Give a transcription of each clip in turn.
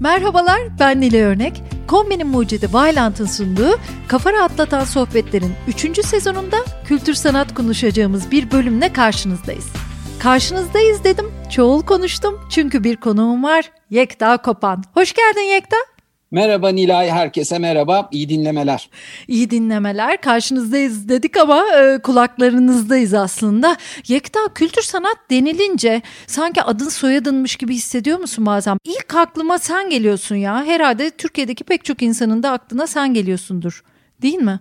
Merhabalar, ben Nile Örnek. Kombinin mucidi Vailant'ın sunduğu Kafa Rahatlatan Sohbetler'in 3. sezonunda kültür sanat konuşacağımız bir bölümle karşınızdayız. Karşınızdayız dedim, çoğul konuştum çünkü bir konuğum var, Yekta Kopan. Hoş geldin Yekta. Merhaba Nilay, herkese merhaba. İyi dinlemeler. İyi dinlemeler. Karşınızdayız dedik ama e, kulaklarınızdayız aslında. Yekta kültür sanat denilince sanki adın soyadınmış gibi hissediyor musun bazen? İlk aklıma sen geliyorsun ya. Herhalde Türkiye'deki pek çok insanın da aklına sen geliyorsundur. Değil mi?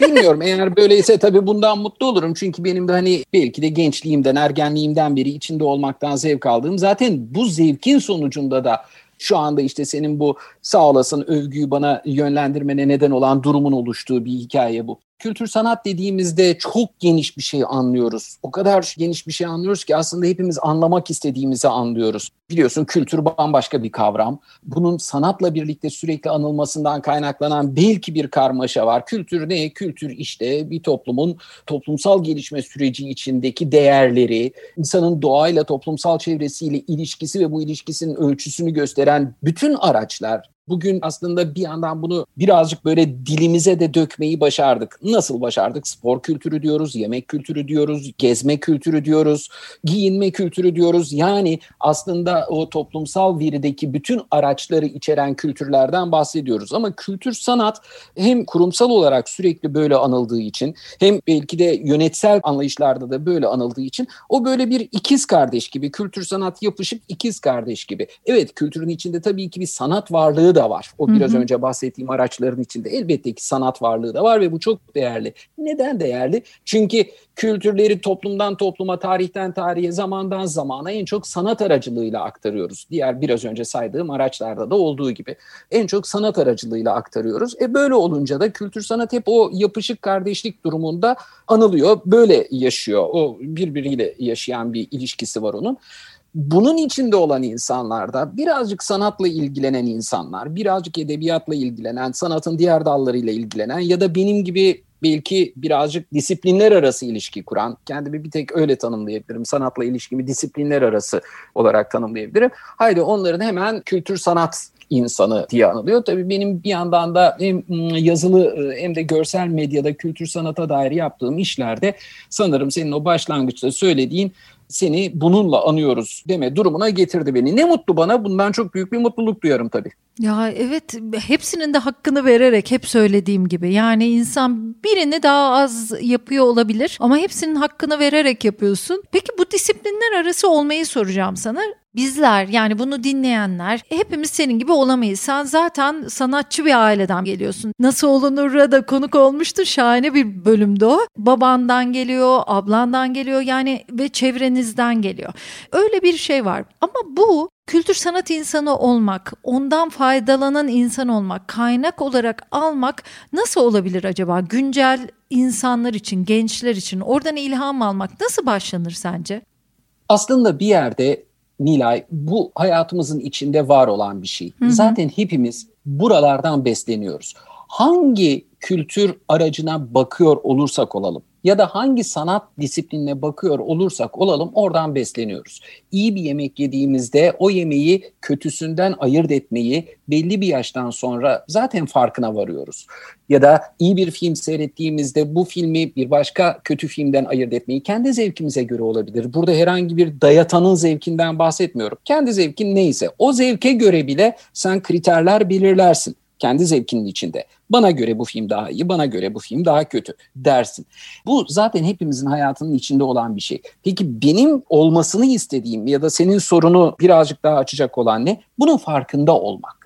Bilmiyorum eğer böyleyse tabii bundan mutlu olurum. Çünkü benim de hani belki de gençliğimden, ergenliğimden beri içinde olmaktan zevk aldığım. Zaten bu zevkin sonucunda da şu anda işte senin bu sağ olasın övgüyü bana yönlendirmene neden olan durumun oluştuğu bir hikaye bu kültür sanat dediğimizde çok geniş bir şey anlıyoruz. O kadar geniş bir şey anlıyoruz ki aslında hepimiz anlamak istediğimizi anlıyoruz. Biliyorsun kültür bambaşka bir kavram. Bunun sanatla birlikte sürekli anılmasından kaynaklanan belki bir karmaşa var. Kültür ne? Kültür işte bir toplumun toplumsal gelişme süreci içindeki değerleri, insanın doğayla, toplumsal çevresiyle ilişkisi ve bu ilişkisinin ölçüsünü gösteren bütün araçlar Bugün aslında bir yandan bunu birazcık böyle dilimize de dökmeyi başardık. Nasıl başardık? Spor kültürü diyoruz, yemek kültürü diyoruz, gezme kültürü diyoruz, giyinme kültürü diyoruz. Yani aslında o toplumsal verideki bütün araçları içeren kültürlerden bahsediyoruz. Ama kültür sanat hem kurumsal olarak sürekli böyle anıldığı için hem belki de yönetsel anlayışlarda da böyle anıldığı için o böyle bir ikiz kardeş gibi, kültür sanat yapışık ikiz kardeş gibi. Evet kültürün içinde tabii ki bir sanat varlığı varlığı da var. O biraz hı hı. önce bahsettiğim araçların içinde elbette ki sanat varlığı da var ve bu çok değerli. Neden değerli? Çünkü kültürleri toplumdan topluma, tarihten tarihe, zamandan zamana en çok sanat aracılığıyla aktarıyoruz. Diğer biraz önce saydığım araçlarda da olduğu gibi en çok sanat aracılığıyla aktarıyoruz. E böyle olunca da kültür sanat hep o yapışık kardeşlik durumunda anılıyor. Böyle yaşıyor. O birbiriyle yaşayan bir ilişkisi var onun bunun içinde olan insanlarda birazcık sanatla ilgilenen insanlar, birazcık edebiyatla ilgilenen, sanatın diğer dallarıyla ilgilenen ya da benim gibi belki birazcık disiplinler arası ilişki kuran, kendimi bir tek öyle tanımlayabilirim. Sanatla ilişkimi disiplinler arası olarak tanımlayabilirim. Haydi onların hemen kültür sanat insanı diye anılıyor. Tabii benim bir yandan da hem ıı, yazılı ıı, hem de görsel medyada kültür sanata dair yaptığım işlerde sanırım senin o başlangıçta söylediğin seni bununla anıyoruz deme durumuna getirdi beni. Ne mutlu bana bundan çok büyük bir mutluluk duyarım tabii. Ya evet hepsinin de hakkını vererek hep söylediğim gibi yani insan birini daha az yapıyor olabilir ama hepsinin hakkını vererek yapıyorsun. Peki bu disiplinler arası olmayı soracağım sana bizler yani bunu dinleyenler hepimiz senin gibi olamayız. Sen zaten sanatçı bir aileden geliyorsun. Nasıl olunur'a da konuk olmuştu. Şahane bir bölümde o. Babandan geliyor, ablandan geliyor yani ve çevrenizden geliyor. Öyle bir şey var. Ama bu kültür sanat insanı olmak, ondan faydalanan insan olmak, kaynak olarak almak nasıl olabilir acaba? Güncel insanlar için, gençler için oradan ilham almak nasıl başlanır sence? Aslında bir yerde Nilay bu hayatımızın içinde var olan bir şey. Hı hı. Zaten hepimiz buralardan besleniyoruz. Hangi kültür aracına bakıyor olursak olalım ya da hangi sanat disiplinine bakıyor olursak olalım oradan besleniyoruz. İyi bir yemek yediğimizde o yemeği kötüsünden ayırt etmeyi belli bir yaştan sonra zaten farkına varıyoruz. Ya da iyi bir film seyrettiğimizde bu filmi bir başka kötü filmden ayırt etmeyi kendi zevkimize göre olabilir. Burada herhangi bir dayatanın zevkinden bahsetmiyorum. Kendi zevkin neyse o zevke göre bile sen kriterler belirlersin kendi zevkinin içinde. Bana göre bu film daha iyi, bana göre bu film daha kötü dersin. Bu zaten hepimizin hayatının içinde olan bir şey. Peki benim olmasını istediğim ya da senin sorunu birazcık daha açacak olan ne? Bunun farkında olmak.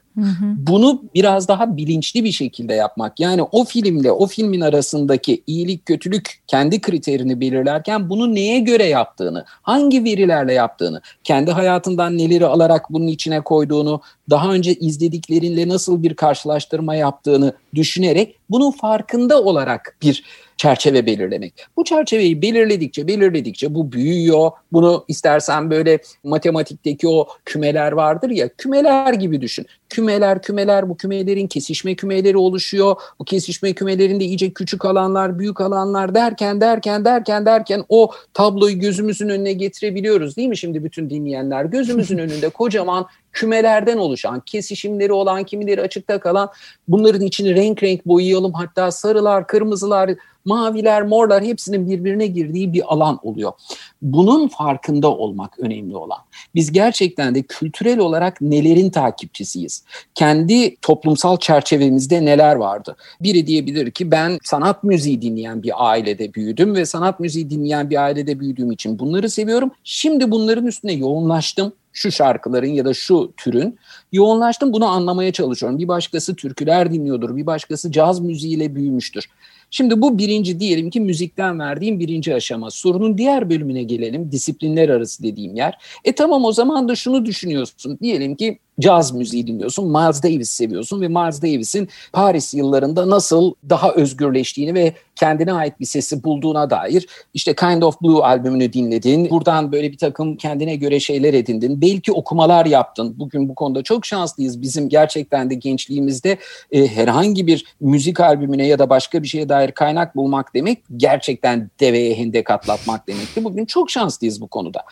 Bunu biraz daha bilinçli bir şekilde yapmak. Yani o filmle o filmin arasındaki iyilik kötülük kendi kriterini belirlerken bunu neye göre yaptığını, hangi verilerle yaptığını, kendi hayatından neleri alarak bunun içine koyduğunu, daha önce izlediklerinle nasıl bir karşılaştırma yaptığını düşünerek bunun farkında olarak bir çerçeve belirlemek. Bu çerçeveyi belirledikçe belirledikçe bu büyüyor. Bunu istersen böyle matematikteki o kümeler vardır ya kümeler gibi düşün. Kümeler kümeler bu kümelerin kesişme kümeleri oluşuyor. Bu kesişme kümelerinde iyice küçük alanlar, büyük alanlar derken derken derken derken o tabloyu gözümüzün önüne getirebiliyoruz değil mi şimdi bütün dinleyenler? Gözümüzün önünde kocaman kümelerden oluşan, kesişimleri olan, kimileri açıkta kalan bunların içini renk renk boyayalım. Hatta sarılar, kırmızılar, maviler, morlar hepsinin birbirine girdiği bir alan oluyor. Bunun farkında olmak önemli olan. Biz gerçekten de kültürel olarak nelerin takipçisiyiz? Kendi toplumsal çerçevemizde neler vardı? Biri diyebilir ki ben sanat müziği dinleyen bir ailede büyüdüm ve sanat müziği dinleyen bir ailede büyüdüğüm için bunları seviyorum. Şimdi bunların üstüne yoğunlaştım şu şarkıların ya da şu türün yoğunlaştım bunu anlamaya çalışıyorum. Bir başkası türküler dinliyordur, bir başkası caz müziğiyle büyümüştür. Şimdi bu birinci diyelim ki müzikten verdiğim birinci aşama. Sorunun diğer bölümüne gelelim. Disiplinler arası dediğim yer. E tamam o zaman da şunu düşünüyorsun. Diyelim ki caz müziği dinliyorsun. Miles Davis seviyorsun ve Miles Davis'in Paris yıllarında nasıl daha özgürleştiğini ve kendine ait bir sesi bulduğuna dair işte Kind of Blue albümünü dinledin. Buradan böyle bir takım kendine göre şeyler edindin. Belki okumalar yaptın. Bugün bu konuda çok şanslıyız. Bizim gerçekten de gençliğimizde e, herhangi bir müzik albümüne ya da başka bir şeye dair kaynak bulmak demek gerçekten deveye hendek atlatmak demekti. Bugün çok şanslıyız bu konuda.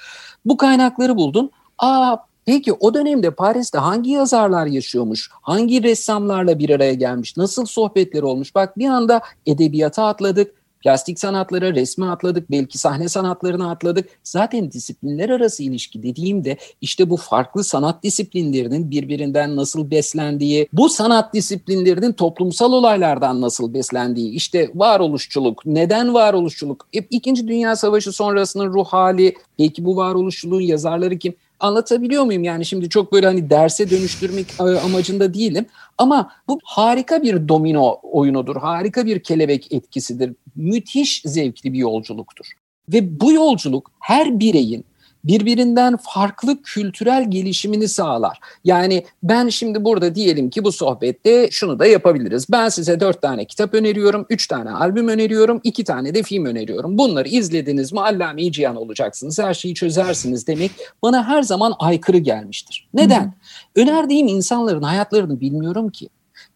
Bu kaynakları buldun. Aa Peki o dönemde Paris'te hangi yazarlar yaşıyormuş? Hangi ressamlarla bir araya gelmiş? Nasıl sohbetler olmuş? Bak bir anda edebiyata atladık, plastik sanatlara, resme atladık, belki sahne sanatlarına atladık. Zaten disiplinler arası ilişki dediğimde işte bu farklı sanat disiplinlerinin birbirinden nasıl beslendiği, bu sanat disiplinlerinin toplumsal olaylardan nasıl beslendiği, işte varoluşçuluk, neden varoluşçuluk, İkinci Dünya Savaşı sonrasının ruh hali, belki bu varoluşçuluğun yazarları kim? Anlatabiliyor muyum? Yani şimdi çok böyle hani derse dönüştürmek e, amacında değilim. Ama bu harika bir domino oyunudur. Harika bir kelebek etkisidir. Müthiş zevkli bir yolculuktur. Ve bu yolculuk her bireyin birbirinden farklı kültürel gelişimini sağlar. Yani ben şimdi burada diyelim ki bu sohbette şunu da yapabiliriz. Ben size dört tane kitap öneriyorum, üç tane albüm öneriyorum, iki tane de film öneriyorum. Bunları izlediniz mi Allame-i Cihan olacaksınız, her şeyi çözersiniz demek bana her zaman aykırı gelmiştir. Neden? Hmm. Önerdiğim insanların hayatlarını bilmiyorum ki.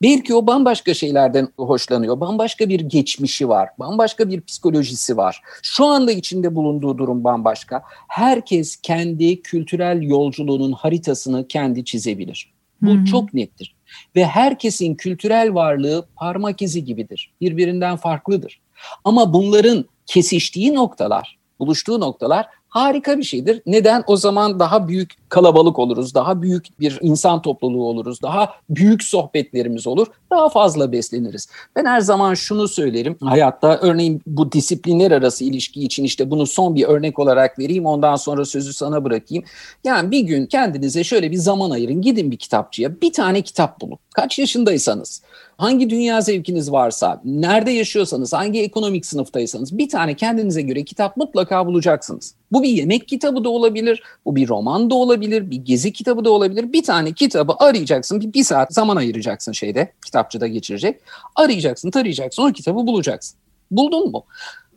Belki o bambaşka şeylerden hoşlanıyor. Bambaşka bir geçmişi var. Bambaşka bir psikolojisi var. Şu anda içinde bulunduğu durum bambaşka. Herkes kendi kültürel yolculuğunun haritasını kendi çizebilir. Bu Hı-hı. çok nettir. Ve herkesin kültürel varlığı parmak izi gibidir. Birbirinden farklıdır. Ama bunların kesiştiği noktalar, buluştuğu noktalar harika bir şeydir. Neden? O zaman daha büyük kalabalık oluruz, daha büyük bir insan topluluğu oluruz, daha büyük sohbetlerimiz olur, daha fazla besleniriz. Ben her zaman şunu söylerim hayatta, örneğin bu disiplinler arası ilişki için işte bunu son bir örnek olarak vereyim, ondan sonra sözü sana bırakayım. Yani bir gün kendinize şöyle bir zaman ayırın, gidin bir kitapçıya, bir tane kitap bulun. Kaç yaşındaysanız, hangi dünya zevkiniz varsa, nerede yaşıyorsanız, hangi ekonomik sınıftaysanız bir tane kendinize göre kitap mutlaka bulacaksınız. Bu bir yemek kitabı da olabilir, bu bir roman da olabilir, bir gezi kitabı da olabilir. Bir tane kitabı arayacaksın, bir, bir saat zaman ayıracaksın şeyde, kitapçıda geçirecek. Arayacaksın, tarayacaksın, o kitabı bulacaksın. Buldun mu?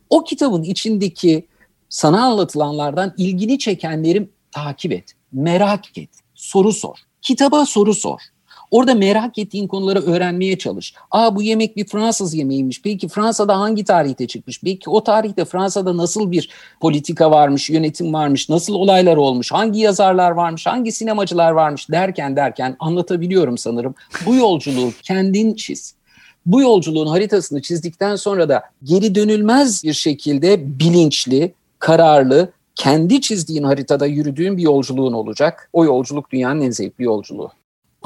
O kitabın içindeki sana anlatılanlardan ilgini çekenleri takip et, merak et, soru sor. Kitaba soru sor. Orada merak ettiğin konuları öğrenmeye çalış. Aa bu yemek bir Fransız yemeğiymiş. Peki Fransa'da hangi tarihte çıkmış? Peki o tarihte Fransa'da nasıl bir politika varmış, yönetim varmış, nasıl olaylar olmuş, hangi yazarlar varmış, hangi sinemacılar varmış derken derken anlatabiliyorum sanırım. Bu yolculuğu kendin çiz. Bu yolculuğun haritasını çizdikten sonra da geri dönülmez bir şekilde bilinçli, kararlı, kendi çizdiğin haritada yürüdüğün bir yolculuğun olacak. O yolculuk dünyanın en zevkli yolculuğu.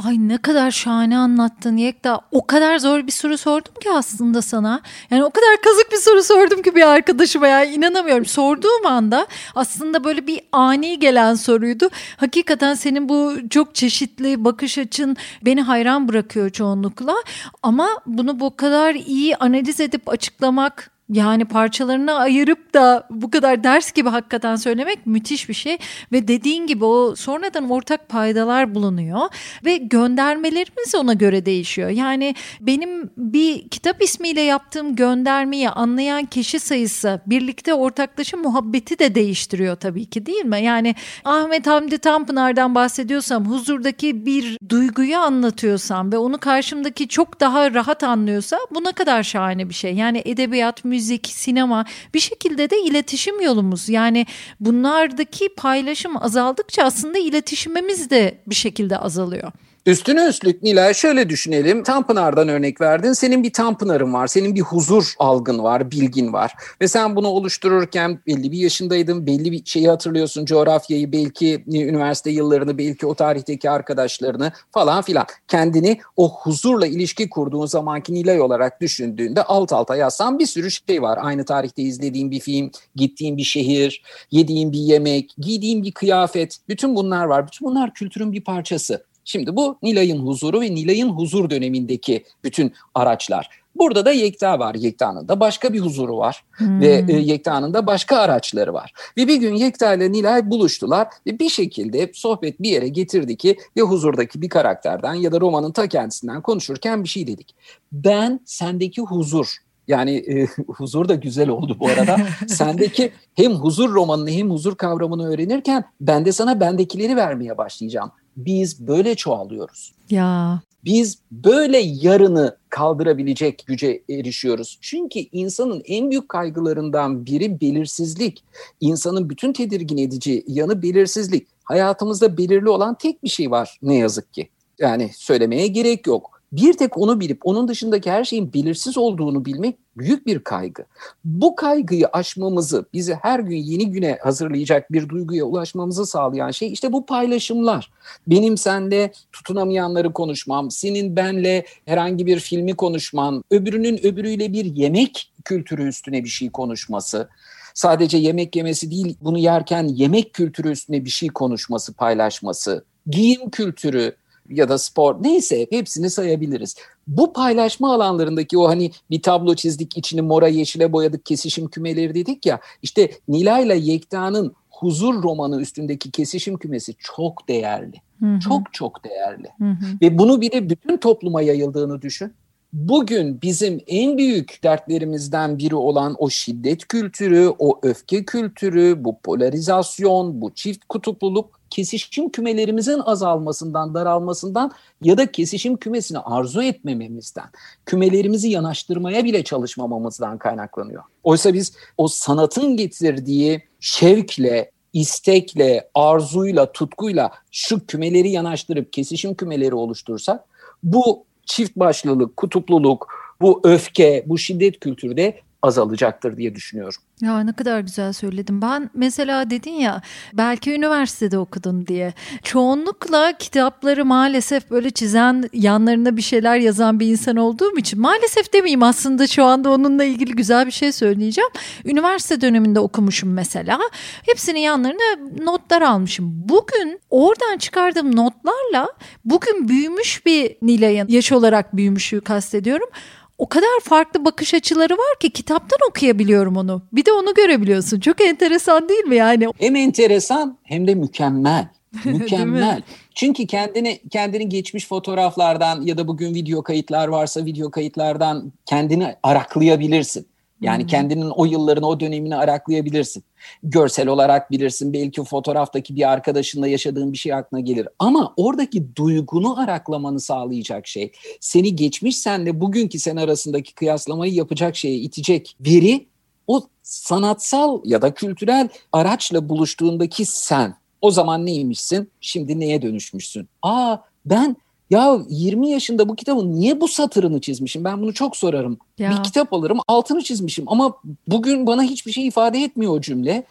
Ay ne kadar şahane anlattın Yekta. O kadar zor bir soru sordum ki aslında sana. Yani o kadar kazık bir soru sordum ki bir arkadaşıma ya inanamıyorum. Sorduğum anda aslında böyle bir ani gelen soruydu. Hakikaten senin bu çok çeşitli bakış açın beni hayran bırakıyor çoğunlukla. Ama bunu bu kadar iyi analiz edip açıklamak yani parçalarına ayırıp da bu kadar ders gibi hakikaten söylemek müthiş bir şey ve dediğin gibi o sonradan ortak paydalar bulunuyor ve göndermelerimiz ona göre değişiyor. Yani benim bir kitap ismiyle yaptığım göndermeyi anlayan kişi sayısı birlikte ortaklaşa muhabbeti de değiştiriyor tabii ki değil mi? Yani Ahmet Hamdi Tanpınar'dan bahsediyorsam huzurdaki bir duyguyu anlatıyorsam ve onu karşımdaki çok daha rahat anlıyorsa buna kadar şahane bir şey. Yani edebiyat, müzik müzik, sinema bir şekilde de iletişim yolumuz. Yani bunlardaki paylaşım azaldıkça aslında iletişimimiz de bir şekilde azalıyor. Üstüne üstlük Nilay şöyle düşünelim. Tanpınar'dan örnek verdin. Senin bir Tanpınar'ın var. Senin bir huzur algın var, bilgin var. Ve sen bunu oluştururken belli bir yaşındaydın. Belli bir şeyi hatırlıyorsun. Coğrafyayı, belki üniversite yıllarını, belki o tarihteki arkadaşlarını falan filan. Kendini o huzurla ilişki kurduğun zamanki Nilay olarak düşündüğünde alt alta yazsan bir sürü şey var. Aynı tarihte izlediğin bir film, gittiğin bir şehir, yediğin bir yemek, giydiğin bir kıyafet. Bütün bunlar var. Bütün bunlar kültürün bir parçası. Şimdi bu Nilay'ın huzuru ve Nilay'ın huzur dönemindeki bütün araçlar. Burada da Yekta var. Yekta'nın da başka bir huzuru var. Hmm. Ve e, Yekta'nın da başka araçları var. Ve bir gün Yekta ile Nilay buluştular ve bir şekilde sohbet bir yere getirdi ki ve huzurdaki bir karakterden ya da romanın ta kendisinden konuşurken bir şey dedik. Ben sendeki huzur yani e, huzur da güzel oldu bu arada. Sendeki hem huzur romanını hem huzur kavramını öğrenirken ben de sana bendekileri vermeye başlayacağım. Biz böyle çoğalıyoruz. Ya. Biz böyle yarını kaldırabilecek güce erişiyoruz. Çünkü insanın en büyük kaygılarından biri belirsizlik. İnsanın bütün tedirgin edici yanı belirsizlik. Hayatımızda belirli olan tek bir şey var ne yazık ki. Yani söylemeye gerek yok bir tek onu bilip onun dışındaki her şeyin belirsiz olduğunu bilmek büyük bir kaygı. Bu kaygıyı aşmamızı, bizi her gün yeni güne hazırlayacak bir duyguya ulaşmamızı sağlayan şey işte bu paylaşımlar. Benim senle tutunamayanları konuşmam, senin benle herhangi bir filmi konuşman, öbürünün öbürüyle bir yemek kültürü üstüne bir şey konuşması sadece yemek yemesi değil bunu yerken yemek kültürü üstüne bir şey konuşması, paylaşması, giyim kültürü, ya da spor neyse hepsini sayabiliriz. Bu paylaşma alanlarındaki o hani bir tablo çizdik içini mora yeşile boyadık kesişim kümeleri dedik ya işte Nilay ile Yekta'nın huzur romanı üstündeki kesişim kümesi çok değerli. Hı hı. Çok çok değerli. Hı hı. Ve bunu bir de bütün topluma yayıldığını düşün. Bugün bizim en büyük dertlerimizden biri olan o şiddet kültürü, o öfke kültürü, bu polarizasyon, bu çift kutupluluk kesişim kümelerimizin azalmasından, daralmasından ya da kesişim kümesini arzu etmememizden, kümelerimizi yanaştırmaya bile çalışmamamızdan kaynaklanıyor. Oysa biz o sanatın getirdiği şevkle, istekle, arzuyla, tutkuyla şu kümeleri yanaştırıp kesişim kümeleri oluştursak bu çift başlılık, kutupluluk, bu öfke, bu şiddet kültürü de azalacaktır diye düşünüyorum. Ya ne kadar güzel söyledin. Ben mesela dedin ya belki üniversitede okudun diye. Çoğunlukla kitapları maalesef böyle çizen yanlarına bir şeyler yazan bir insan olduğum için maalesef demeyeyim aslında şu anda onunla ilgili güzel bir şey söyleyeceğim. Üniversite döneminde okumuşum mesela. Hepsinin yanlarına notlar almışım. Bugün oradan çıkardığım notlarla bugün büyümüş bir Nilay'ın yaş olarak büyümüşü kastediyorum o kadar farklı bakış açıları var ki kitaptan okuyabiliyorum onu. Bir de onu görebiliyorsun. Çok enteresan değil mi yani? Hem enteresan hem de mükemmel. Mükemmel. Çünkü kendini kendini geçmiş fotoğraflardan ya da bugün video kayıtlar varsa video kayıtlardan kendini araklayabilirsin. Yani hmm. kendinin o yıllarını, o dönemini araklayabilirsin. Görsel olarak bilirsin. Belki fotoğraftaki bir arkadaşınla yaşadığın bir şey aklına gelir. Ama oradaki duygunu araklamanı sağlayacak şey, seni geçmiş senle bugünkü sen arasındaki kıyaslamayı yapacak şeye itecek veri o sanatsal ya da kültürel araçla buluştuğundaki sen. O zaman neymişsin? Şimdi neye dönüşmüşsün? Aa ben ya 20 yaşında bu kitabın niye bu satırını çizmişim? Ben bunu çok sorarım. Ya. Bir kitap alırım altını çizmişim ama bugün bana hiçbir şey ifade etmiyor o cümle.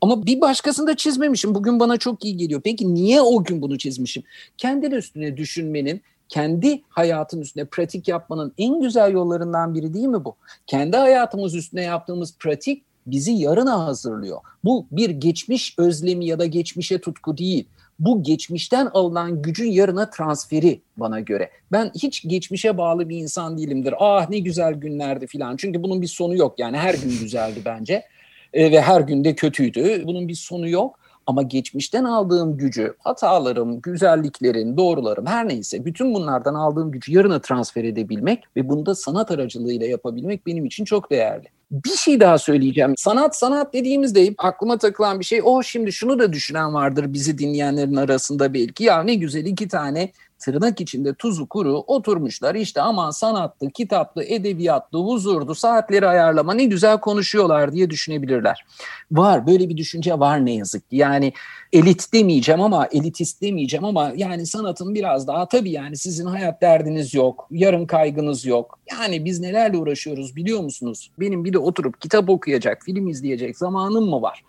Ama bir başkasını da çizmemişim. Bugün bana çok iyi geliyor. Peki niye o gün bunu çizmişim? Kendin üstüne düşünmenin, kendi hayatın üstüne pratik yapmanın en güzel yollarından biri değil mi bu? Kendi hayatımız üstüne yaptığımız pratik bizi yarına hazırlıyor. Bu bir geçmiş özlemi ya da geçmişe tutku değil bu geçmişten alınan gücün yarına transferi bana göre. Ben hiç geçmişe bağlı bir insan değilimdir. Ah ne güzel günlerdi filan. Çünkü bunun bir sonu yok. Yani her gün güzeldi bence. E, ve her gün de kötüydü. Bunun bir sonu yok. Ama geçmişten aldığım gücü, hatalarım, güzelliklerin, doğrularım her neyse bütün bunlardan aldığım gücü yarına transfer edebilmek ve bunu da sanat aracılığıyla yapabilmek benim için çok değerli. Bir şey daha söyleyeceğim. Sanat sanat dediğimizde aklıma takılan bir şey. Oh, şimdi şunu da düşünen vardır bizi dinleyenlerin arasında belki. Ya ne güzel iki tane tırnak içinde tuzu kuru oturmuşlar işte aman sanattı, kitaptı, edebiyatlı, huzurdu, saatleri ayarlama ne güzel konuşuyorlar diye düşünebilirler. Var böyle bir düşünce var ne yazık ki. Yani elit demeyeceğim ama elitist demeyeceğim ama yani sanatın biraz daha tabii yani sizin hayat derdiniz yok, yarın kaygınız yok. Yani biz nelerle uğraşıyoruz biliyor musunuz? Benim bir de oturup kitap okuyacak, film izleyecek zamanım mı var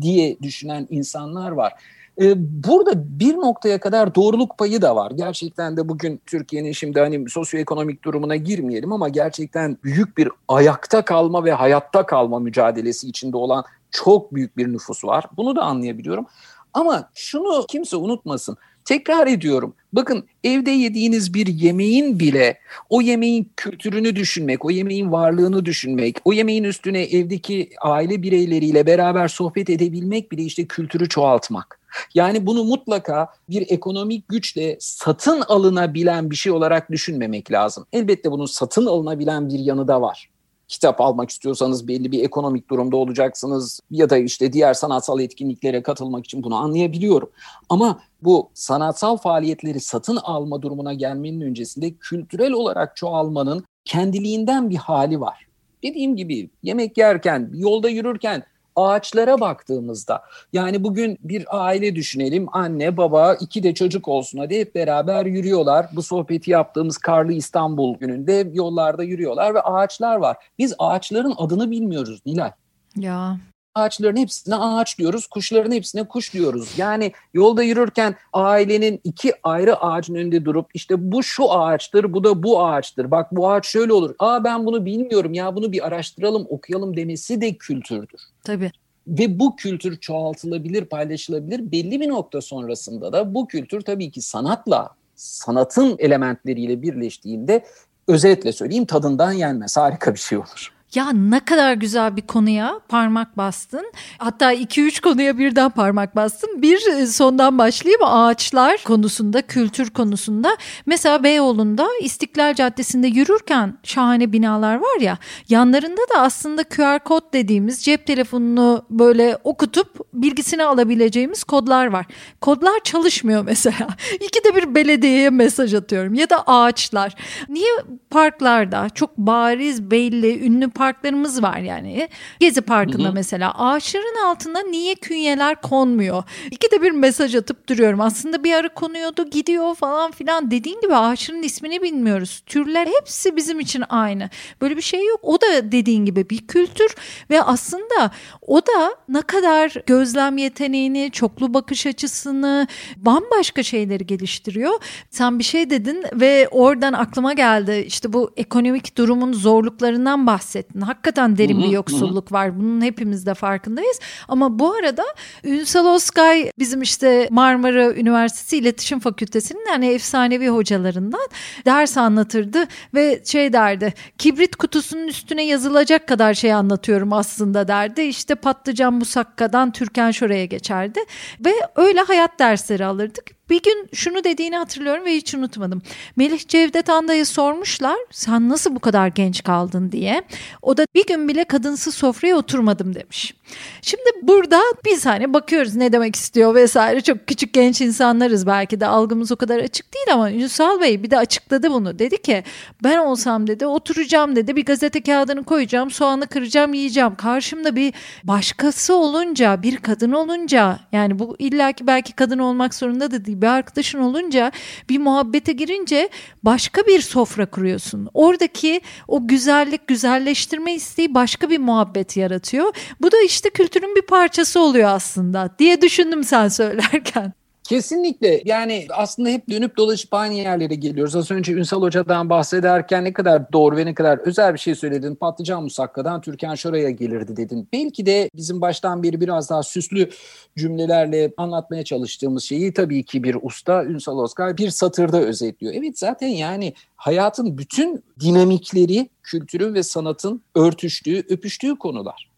diye düşünen insanlar var. Ee, burada bir noktaya kadar doğruluk payı da var. Gerçekten de bugün Türkiye'nin şimdi hani sosyoekonomik durumuna girmeyelim ama gerçekten büyük bir ayakta kalma ve hayatta kalma mücadelesi içinde olan çok büyük bir nüfus var. Bunu da anlayabiliyorum. Ama şunu kimse unutmasın. Tekrar ediyorum. Bakın evde yediğiniz bir yemeğin bile o yemeğin kültürünü düşünmek, o yemeğin varlığını düşünmek, o yemeğin üstüne evdeki aile bireyleriyle beraber sohbet edebilmek bile işte kültürü çoğaltmak. Yani bunu mutlaka bir ekonomik güçle satın alınabilen bir şey olarak düşünmemek lazım. Elbette bunun satın alınabilen bir yanı da var kitap almak istiyorsanız belli bir ekonomik durumda olacaksınız ya da işte diğer sanatsal etkinliklere katılmak için bunu anlayabiliyorum. Ama bu sanatsal faaliyetleri satın alma durumuna gelmenin öncesinde kültürel olarak çoğalmanın kendiliğinden bir hali var. Dediğim gibi yemek yerken, yolda yürürken ağaçlara baktığımızda yani bugün bir aile düşünelim anne baba iki de çocuk olsun hadi hep beraber yürüyorlar. Bu sohbeti yaptığımız karlı İstanbul gününde yollarda yürüyorlar ve ağaçlar var. Biz ağaçların adını bilmiyoruz Nilay. Ya ağaçların hepsine ağaç diyoruz, kuşların hepsine kuş diyoruz. Yani yolda yürürken ailenin iki ayrı ağacın önünde durup işte bu şu ağaçtır, bu da bu ağaçtır. Bak bu ağaç şöyle olur. Aa ben bunu bilmiyorum ya bunu bir araştıralım, okuyalım demesi de kültürdür. Tabii. Ve bu kültür çoğaltılabilir, paylaşılabilir. Belli bir nokta sonrasında da bu kültür tabii ki sanatla, sanatın elementleriyle birleştiğinde özetle söyleyeyim tadından yenmez. Harika bir şey olur. Ya ne kadar güzel bir konuya parmak bastın. Hatta 2-3 konuya birden parmak bastın. Bir e, sondan başlayayım ağaçlar konusunda, kültür konusunda. Mesela Beyoğlu'nda İstiklal Caddesi'nde yürürken şahane binalar var ya. Yanlarında da aslında QR kod dediğimiz cep telefonunu böyle okutup bilgisini alabileceğimiz kodlar var. Kodlar çalışmıyor mesela. İkide bir belediyeye mesaj atıyorum. Ya da ağaçlar. Niye parklarda çok bariz belli ünlü park parklarımız var yani. Gezi Parkı'nda hı hı. mesela ağaçların altında niye künyeler konmuyor? İki de bir mesaj atıp duruyorum. Aslında bir ara konuyordu gidiyor falan filan. Dediğin gibi ağaçların ismini bilmiyoruz. Türler hepsi bizim için aynı. Böyle bir şey yok. O da dediğin gibi bir kültür ve aslında o da ne kadar gözlem yeteneğini, çoklu bakış açısını, bambaşka şeyleri geliştiriyor. Sen bir şey dedin ve oradan aklıma geldi. İşte bu ekonomik durumun zorluklarından bahsettin. Hakikaten derin bir yoksulluk var. Bunun hepimiz de farkındayız. Ama bu arada Ünsal Özkay bizim işte Marmara Üniversitesi İletişim Fakültesi'nin yani efsanevi hocalarından ders anlatırdı ve şey derdi. Kibrit kutusunun üstüne yazılacak kadar şey anlatıyorum aslında derdi. İşte patlıcan musakkadan Türkan şuraya geçerdi ve öyle hayat dersleri alırdık. Bir gün şunu dediğini hatırlıyorum ve hiç unutmadım. Melih Cevdet Anda'yı sormuşlar sen nasıl bu kadar genç kaldın diye. O da bir gün bile kadınsız sofraya oturmadım demiş. Şimdi burada bir saniye bakıyoruz ne demek istiyor vesaire. Çok küçük genç insanlarız belki de algımız o kadar açık değil ama Ünsal Bey bir de açıkladı bunu. Dedi ki ben olsam dedi oturacağım dedi bir gazete kağıdını koyacağım soğanı kıracağım yiyeceğim. Karşımda bir başkası olunca bir kadın olunca yani bu illaki belki kadın olmak zorunda da bir arkadaşın olunca bir muhabbete girince başka bir sofra kuruyorsun. Oradaki o güzellik güzelleştirme isteği başka bir muhabbet yaratıyor. Bu da işte kültürün bir parçası oluyor aslında diye düşündüm sen söylerken. Kesinlikle yani aslında hep dönüp dolaşıp aynı yerlere geliyoruz. Az önce Ünsal Hoca'dan bahsederken ne kadar doğru ve ne kadar özel bir şey söyledin. Patlıcan Musakka'dan Türkan Şoray'a gelirdi dedin. Belki de bizim baştan beri biraz daha süslü cümlelerle anlatmaya çalıştığımız şeyi tabii ki bir usta Ünsal Özkay bir satırda özetliyor. Evet zaten yani hayatın bütün dinamikleri kültürün ve sanatın örtüştüğü, öpüştüğü konular.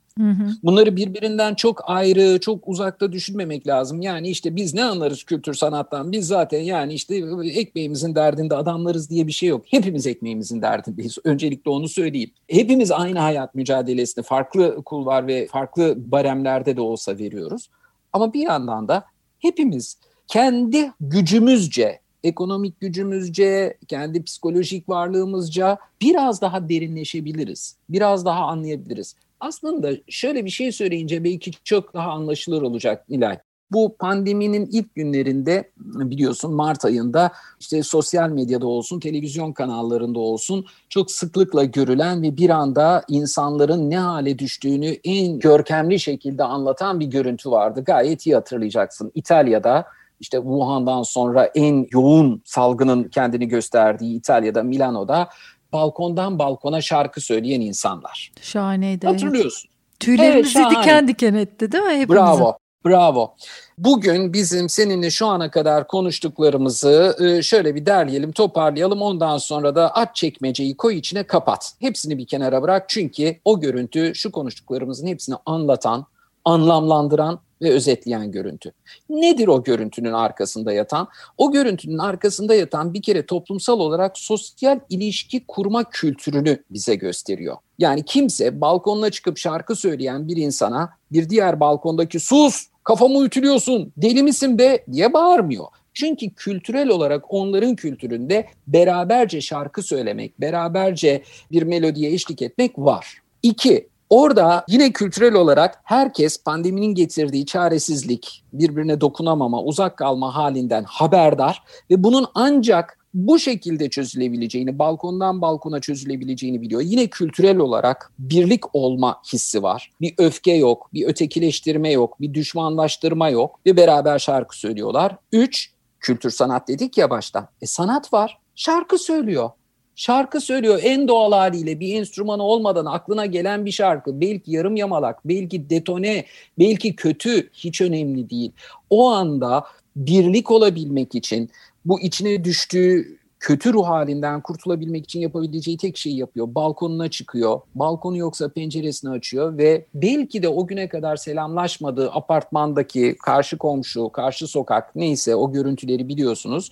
Bunları birbirinden çok ayrı, çok uzakta düşünmemek lazım. Yani işte biz ne anlarız kültür sanattan? Biz zaten yani işte ekmeğimizin derdinde adamlarız diye bir şey yok. Hepimiz ekmeğimizin derdindeyiz. Öncelikle onu söyleyeyim. Hepimiz aynı hayat mücadelesini farklı kulvar ve farklı baremlerde de olsa veriyoruz. Ama bir yandan da hepimiz kendi gücümüzce ekonomik gücümüzce, kendi psikolojik varlığımızca biraz daha derinleşebiliriz. Biraz daha anlayabiliriz. Aslında şöyle bir şey söyleyince belki çok daha anlaşılır olacak Nilay. Bu pandeminin ilk günlerinde biliyorsun Mart ayında işte sosyal medyada olsun, televizyon kanallarında olsun çok sıklıkla görülen ve bir anda insanların ne hale düştüğünü en görkemli şekilde anlatan bir görüntü vardı. Gayet iyi hatırlayacaksın. İtalya'da işte Wuhan'dan sonra en yoğun salgının kendini gösterdiği İtalya'da, Milano'da balkondan balkona şarkı söyleyen insanlar. Şahaneydi. Hatırlıyorsun. Tüylerimizi evet, diken diken etti değil mi hepimizin? Bravo. Bravo. Bugün bizim seninle şu ana kadar konuştuklarımızı e, şöyle bir derleyelim, toparlayalım. Ondan sonra da aç çekmeceyi koy içine kapat. Hepsini bir kenara bırak çünkü o görüntü şu konuştuklarımızın hepsini anlatan, anlamlandıran ve özetleyen görüntü. Nedir o görüntünün arkasında yatan? O görüntünün arkasında yatan bir kere toplumsal olarak sosyal ilişki kurma kültürünü bize gösteriyor. Yani kimse balkonuna çıkıp şarkı söyleyen bir insana bir diğer balkondaki sus kafamı ütülüyorsun deli misin be diye bağırmıyor. Çünkü kültürel olarak onların kültüründe beraberce şarkı söylemek, beraberce bir melodiye eşlik etmek var. İki, Orada yine kültürel olarak herkes pandeminin getirdiği çaresizlik, birbirine dokunamama, uzak kalma halinden haberdar ve bunun ancak bu şekilde çözülebileceğini, balkondan balkona çözülebileceğini biliyor. Yine kültürel olarak birlik olma hissi var. Bir öfke yok, bir ötekileştirme yok, bir düşmanlaştırma yok ve beraber şarkı söylüyorlar. Üç, kültür sanat dedik ya başta. E sanat var, şarkı söylüyor şarkı söylüyor en doğal haliyle bir enstrümanı olmadan aklına gelen bir şarkı belki yarım yamalak belki detone belki kötü hiç önemli değil. O anda birlik olabilmek için bu içine düştüğü kötü ruh halinden kurtulabilmek için yapabileceği tek şeyi yapıyor. Balkonuna çıkıyor. Balkonu yoksa penceresini açıyor ve belki de o güne kadar selamlaşmadığı apartmandaki karşı komşu, karşı sokak neyse o görüntüleri biliyorsunuz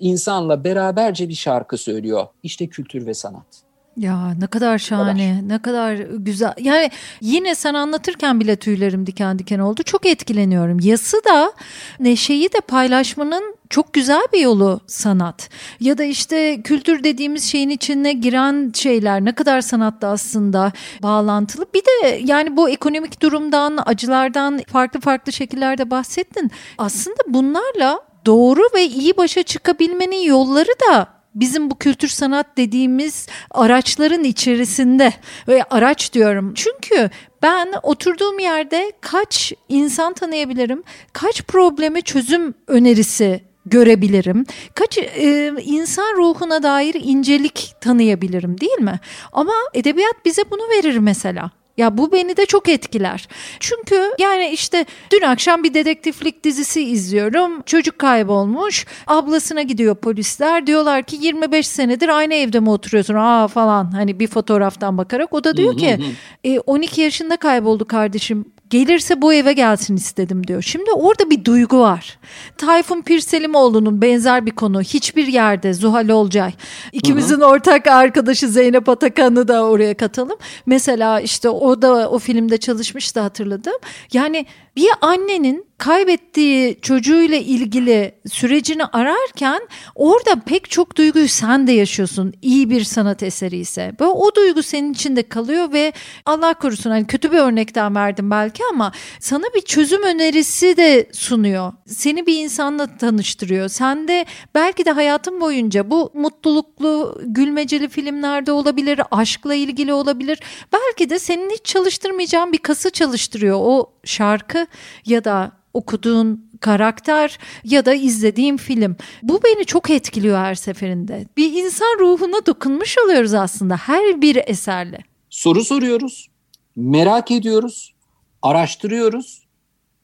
insanla beraberce bir şarkı söylüyor. İşte kültür ve sanat. Ya ne kadar şahane, kadar. ne kadar güzel. Yani yine sen anlatırken bile tüylerim diken diken oldu. Çok etkileniyorum. Yası da neşeyi de paylaşmanın çok güzel bir yolu sanat. Ya da işte kültür dediğimiz şeyin içine giren şeyler ne kadar sanatta aslında bağlantılı. Bir de yani bu ekonomik durumdan, acılardan farklı farklı şekillerde bahsettin. Aslında bunlarla doğru ve iyi başa çıkabilmenin yolları da bizim bu kültür sanat dediğimiz araçların içerisinde ve araç diyorum. Çünkü ben oturduğum yerde kaç insan tanıyabilirim, kaç probleme çözüm önerisi görebilirim. Kaç e, insan ruhuna dair incelik tanıyabilirim değil mi? Ama edebiyat bize bunu verir mesela. Ya bu beni de çok etkiler. Çünkü yani işte dün akşam bir dedektiflik dizisi izliyorum. Çocuk kaybolmuş. Ablasına gidiyor polisler. Diyorlar ki 25 senedir aynı evde mi oturuyorsun? Aa falan hani bir fotoğraftan bakarak. O da diyor ki e, 12 yaşında kayboldu kardeşim gelirse bu eve gelsin istedim diyor. Şimdi orada bir duygu var. Tayfun Pirselimoğlu'nun benzer bir konu. Hiçbir yerde Zuhal Olcay. İkimizin hı hı. ortak arkadaşı Zeynep Atakan'ı da oraya katalım. Mesela işte o da o filmde çalışmıştı hatırladım. Yani bir annenin kaybettiği çocuğuyla ilgili sürecini ararken orada pek çok duyguyu sen de yaşıyorsun iyi bir sanat eseri ise. Böyle o duygu senin içinde kalıyor ve Allah korusun hani kötü bir örnekten verdim belki ama sana bir çözüm önerisi de sunuyor. Seni bir insanla tanıştırıyor. Sen de belki de hayatın boyunca bu mutluluklu gülmeceli filmlerde olabilir, aşkla ilgili olabilir. Belki de senin hiç çalıştırmayacağın bir kası çalıştırıyor o şarkı ya da okuduğun karakter ya da izlediğim film. Bu beni çok etkiliyor her seferinde. Bir insan ruhuna dokunmuş oluyoruz aslında her bir eserle. Soru soruyoruz, merak ediyoruz, araştırıyoruz,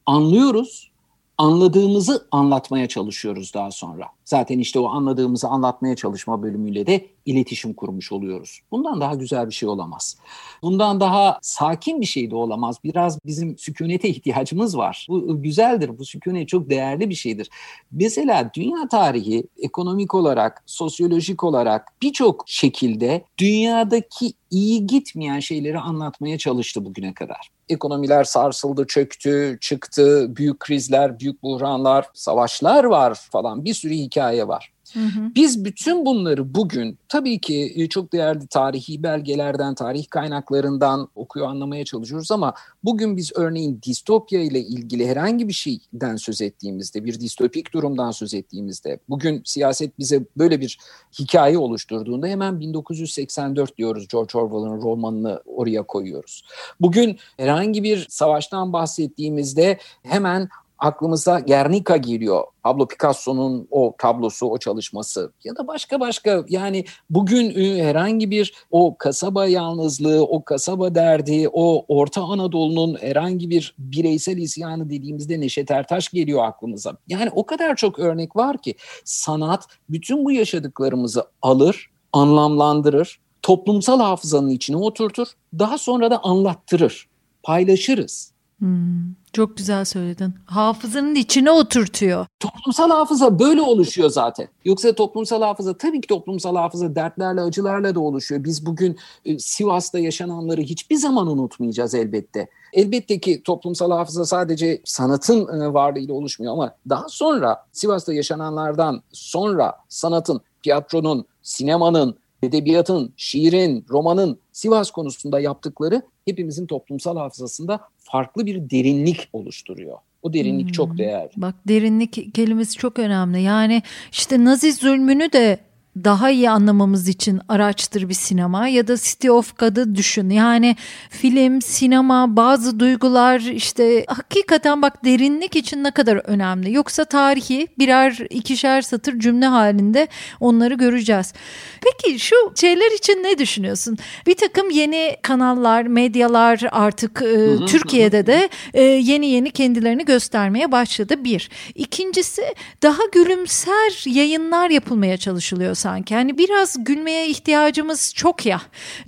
anlıyoruz, anladığımızı anlatmaya çalışıyoruz daha sonra. Zaten işte o anladığımızı anlatmaya çalışma bölümüyle de iletişim kurmuş oluyoruz. Bundan daha güzel bir şey olamaz. Bundan daha sakin bir şey de olamaz. Biraz bizim sükunete ihtiyacımız var. Bu güzeldir. Bu sükunet çok değerli bir şeydir. Mesela dünya tarihi ekonomik olarak, sosyolojik olarak birçok şekilde dünyadaki iyi gitmeyen şeyleri anlatmaya çalıştı bugüne kadar. Ekonomiler sarsıldı, çöktü, çıktı, büyük krizler, büyük buhranlar, savaşlar var falan bir sürü hikaye var. Hı hı. Biz bütün bunları bugün tabii ki e, çok değerli tarihi belgelerden, tarih kaynaklarından okuyor anlamaya çalışıyoruz ama bugün biz örneğin distopya ile ilgili herhangi bir şeyden söz ettiğimizde, bir distopik durumdan söz ettiğimizde, bugün siyaset bize böyle bir hikaye oluşturduğunda hemen 1984 diyoruz George Orwell'ın romanını oraya koyuyoruz. Bugün herhangi bir savaştan bahsettiğimizde hemen aklımıza Guernica geliyor. Pablo Picasso'nun o tablosu, o çalışması ya da başka başka yani bugün e, herhangi bir o kasaba yalnızlığı, o kasaba derdi, o Orta Anadolu'nun herhangi bir bireysel isyanı dediğimizde Neşet Ertaş geliyor aklımıza. Yani o kadar çok örnek var ki sanat bütün bu yaşadıklarımızı alır, anlamlandırır, toplumsal hafızanın içine oturtur, daha sonra da anlattırır, paylaşırız. Hmm, çok güzel söyledin. Hafızanın içine oturtuyor. Toplumsal hafıza böyle oluşuyor zaten. Yoksa toplumsal hafıza tabii ki toplumsal hafıza dertlerle, acılarla da oluşuyor. Biz bugün e, Sivas'ta yaşananları hiçbir zaman unutmayacağız elbette. Elbette ki toplumsal hafıza sadece sanatın e, varlığıyla oluşmuyor ama daha sonra Sivas'ta yaşananlardan sonra sanatın, tiyatronun, sinemanın, edebiyatın, şiirin, romanın Sivas konusunda yaptıkları hepimizin toplumsal hafızasında farklı bir derinlik oluşturuyor. O derinlik hmm. çok değerli. Bak derinlik kelimesi çok önemli. Yani işte Nazi zulmünü de daha iyi anlamamız için araçtır bir sinema ya da City of God'ı düşün. Yani film, sinema, bazı duygular işte hakikaten bak derinlik için ne kadar önemli. Yoksa tarihi birer ikişer satır cümle halinde onları göreceğiz. Peki şu şeyler için ne düşünüyorsun? Bir takım yeni kanallar, medyalar artık e, Türkiye'de de e, yeni yeni kendilerini göstermeye başladı bir. İkincisi daha gülümser yayınlar yapılmaya çalışılıyor sanki. Hani biraz gülmeye ihtiyacımız çok ya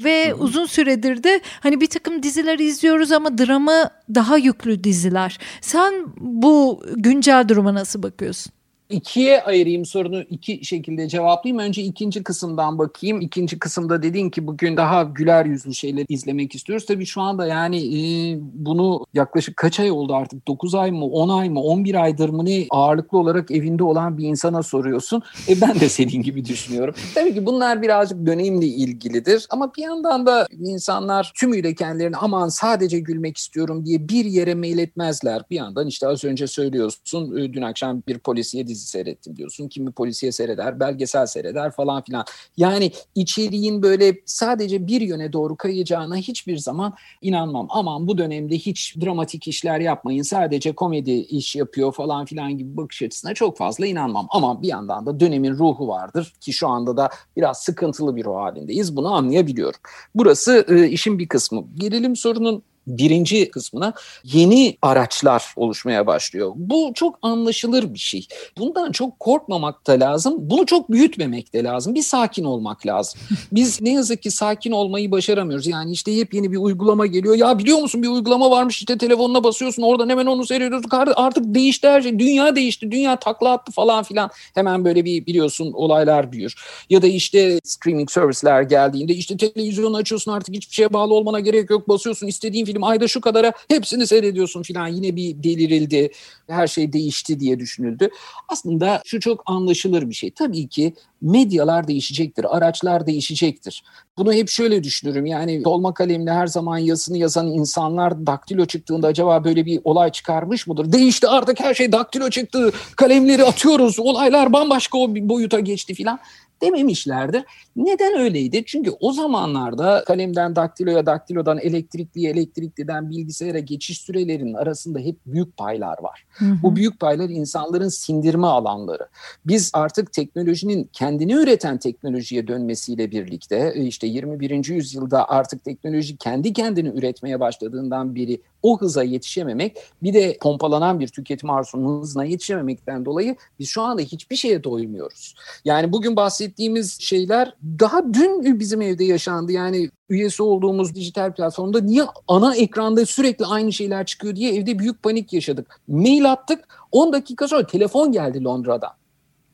ve Hı-hı. uzun süredir de hani bir takım diziler izliyoruz ama dramı daha yüklü diziler. Sen bu güncel duruma nasıl bakıyorsun? İkiye ayırayım sorunu iki şekilde cevaplayayım. Önce ikinci kısımdan bakayım. İkinci kısımda dedin ki bugün daha güler yüzlü şeyler izlemek istiyoruz. Tabii şu anda yani e, bunu yaklaşık kaç ay oldu artık? 9 ay mı 10 ay mı 11 aydır mı ne ağırlıklı olarak evinde olan bir insana soruyorsun. E ben de senin gibi düşünüyorum. Tabii ki bunlar birazcık dönemle ilgilidir. Ama bir yandan da insanlar tümüyle kendilerini aman sadece gülmek istiyorum diye bir yere meyletmezler. Bir yandan işte az önce söylüyorsun e, dün akşam bir polisiye dizisi dizi seyrettim diyorsun. Kimi polisiye seyreder, belgesel seyreder falan filan. Yani içeriğin böyle sadece bir yöne doğru kayacağına hiçbir zaman inanmam. Aman bu dönemde hiç dramatik işler yapmayın. Sadece komedi iş yapıyor falan filan gibi bakış açısına çok fazla inanmam. Ama bir yandan da dönemin ruhu vardır ki şu anda da biraz sıkıntılı bir ruh halindeyiz. Bunu anlayabiliyorum. Burası e, işin bir kısmı. Gerilim sorunun birinci kısmına yeni araçlar oluşmaya başlıyor. Bu çok anlaşılır bir şey. Bundan çok korkmamak da lazım. Bunu çok büyütmemek de lazım. Bir sakin olmak lazım. Biz ne yazık ki sakin olmayı başaramıyoruz. Yani işte yepyeni bir uygulama geliyor. Ya biliyor musun bir uygulama varmış işte telefonuna basıyorsun oradan hemen onu seyrediyorsun. Artık değişti her şey. Dünya değişti. Dünya takla attı falan filan. Hemen böyle bir biliyorsun olaylar büyür. Ya da işte streaming servisler geldiğinde işte televizyonu açıyorsun artık hiçbir şeye bağlı olmana gerek yok. Basıyorsun istediğin film ayda şu kadara hepsini seyrediyorsun filan yine bir delirildi her şey değişti diye düşünüldü. Aslında şu çok anlaşılır bir şey. Tabii ki medyalar değişecektir, araçlar değişecektir. Bunu hep şöyle düşünürüm yani dolma kalemle her zaman yazısını yazan insanlar daktilo çıktığında acaba böyle bir olay çıkarmış mıdır? Değişti artık her şey daktilo çıktı, kalemleri atıyoruz, olaylar bambaşka o boyuta geçti filan dememişlerdir. Neden öyleydi? Çünkü o zamanlarda kalemden daktiloya, daktilodan elektrikli, elektrikliden bilgisayara geçiş sürelerinin arasında hep büyük paylar var. Hı hı. Bu büyük paylar insanların sindirme alanları. Biz artık teknolojinin kendini üreten teknolojiye dönmesiyle birlikte işte 21. yüzyılda artık teknoloji kendi kendini üretmeye başladığından beri o hıza yetişememek bir de pompalanan bir tüketim arzusunun hızına yetişememekten dolayı biz şu anda hiçbir şeye doymuyoruz. Yani bugün bahsettiğimiz şeyler daha dün bizim evde yaşandı. Yani üyesi olduğumuz dijital platformda niye ana ekranda sürekli aynı şeyler çıkıyor diye evde büyük panik yaşadık. Mail attık 10 dakika sonra telefon geldi Londra'dan.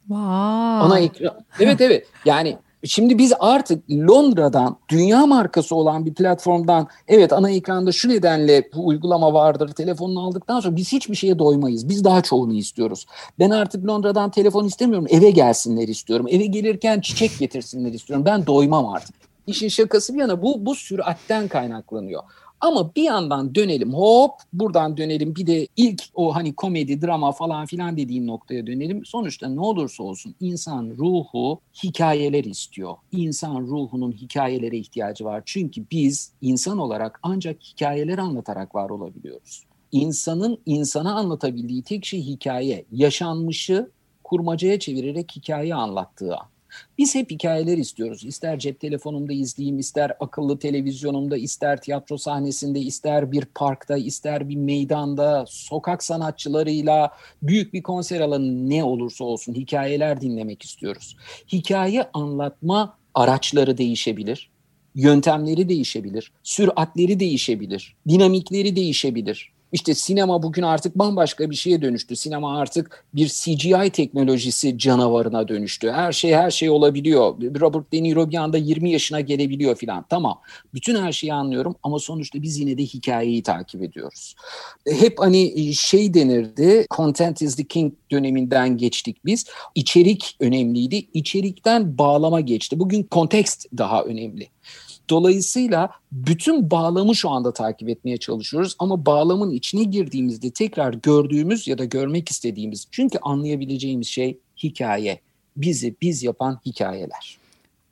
Wow. Ana ekran. Evet evet yani Şimdi biz artık Londra'dan dünya markası olan bir platformdan evet ana ekranda şu nedenle bu uygulama vardır telefonunu aldıktan sonra biz hiçbir şeye doymayız. Biz daha çoğunu istiyoruz. Ben artık Londra'dan telefon istemiyorum eve gelsinler istiyorum. Eve gelirken çiçek getirsinler istiyorum. Ben doymam artık. İşin şakası bir yana bu, bu süratten kaynaklanıyor. Ama bir yandan dönelim hop buradan dönelim bir de ilk o hani komedi drama falan filan dediğim noktaya dönelim. Sonuçta ne olursa olsun insan ruhu hikayeler istiyor. İnsan ruhunun hikayelere ihtiyacı var. Çünkü biz insan olarak ancak hikayeler anlatarak var olabiliyoruz. İnsanın insana anlatabildiği tek şey hikaye. Yaşanmışı kurmacaya çevirerek hikaye anlattığı an. Biz hep hikayeler istiyoruz. İster cep telefonumda izleyeyim, ister akıllı televizyonumda, ister tiyatro sahnesinde, ister bir parkta, ister bir meydanda, sokak sanatçılarıyla büyük bir konser alanı ne olursa olsun hikayeler dinlemek istiyoruz. Hikaye anlatma araçları değişebilir. Yöntemleri değişebilir, süratleri değişebilir, dinamikleri değişebilir. İşte sinema bugün artık bambaşka bir şeye dönüştü. Sinema artık bir CGI teknolojisi canavarına dönüştü. Her şey her şey olabiliyor. Robert De Niro bir anda 20 yaşına gelebiliyor filan. Tamam. Bütün her şeyi anlıyorum ama sonuçta biz yine de hikayeyi takip ediyoruz. Hep hani şey denirdi. Content is the king döneminden geçtik biz. İçerik önemliydi. İçerikten bağlama geçti. Bugün kontekst daha önemli. Dolayısıyla bütün bağlamı şu anda takip etmeye çalışıyoruz ama bağlamın içine girdiğimizde tekrar gördüğümüz ya da görmek istediğimiz çünkü anlayabileceğimiz şey hikaye. Bizi biz yapan hikayeler.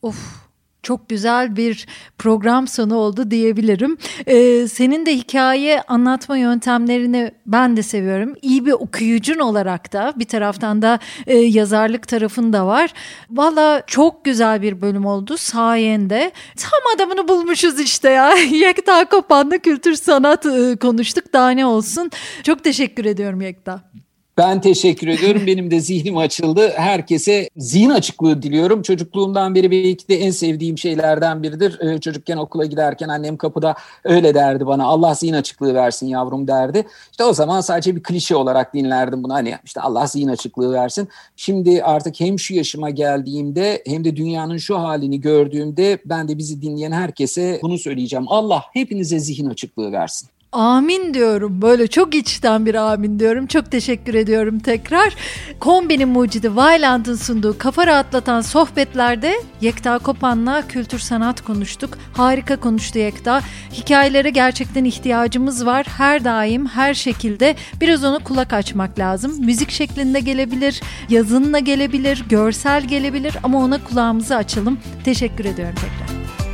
Of çok güzel bir program sonu oldu diyebilirim. Ee, senin de hikaye anlatma yöntemlerini ben de seviyorum. İyi bir okuyucun olarak da bir taraftan da e, yazarlık tarafın da var. Valla çok güzel bir bölüm oldu sayende. Tam adamını bulmuşuz işte ya. Yekta Kopan'da kültür sanat e, konuştuk daha ne olsun. Çok teşekkür ediyorum Yekta. Ben teşekkür ediyorum. Benim de zihnim açıldı. Herkese zihin açıklığı diliyorum. Çocukluğumdan beri belki de en sevdiğim şeylerden biridir. Ee, çocukken okula giderken annem kapıda öyle derdi bana. Allah zihin açıklığı versin yavrum derdi. İşte o zaman sadece bir klişe olarak dinlerdim bunu. Hani işte Allah zihin açıklığı versin. Şimdi artık hem şu yaşıma geldiğimde hem de dünyanın şu halini gördüğümde ben de bizi dinleyen herkese bunu söyleyeceğim. Allah hepinize zihin açıklığı versin. Amin diyorum. Böyle çok içten bir amin diyorum. Çok teşekkür ediyorum tekrar. Kombinin mucidi Vailand'ın sunduğu kafa rahatlatan sohbetlerde Yekta Kopan'la kültür sanat konuştuk. Harika konuştu Yekta. Hikayelere gerçekten ihtiyacımız var. Her daim, her şekilde biraz onu kulak açmak lazım. Müzik şeklinde gelebilir, yazınla gelebilir, görsel gelebilir ama ona kulağımızı açalım. Teşekkür ediyorum tekrar.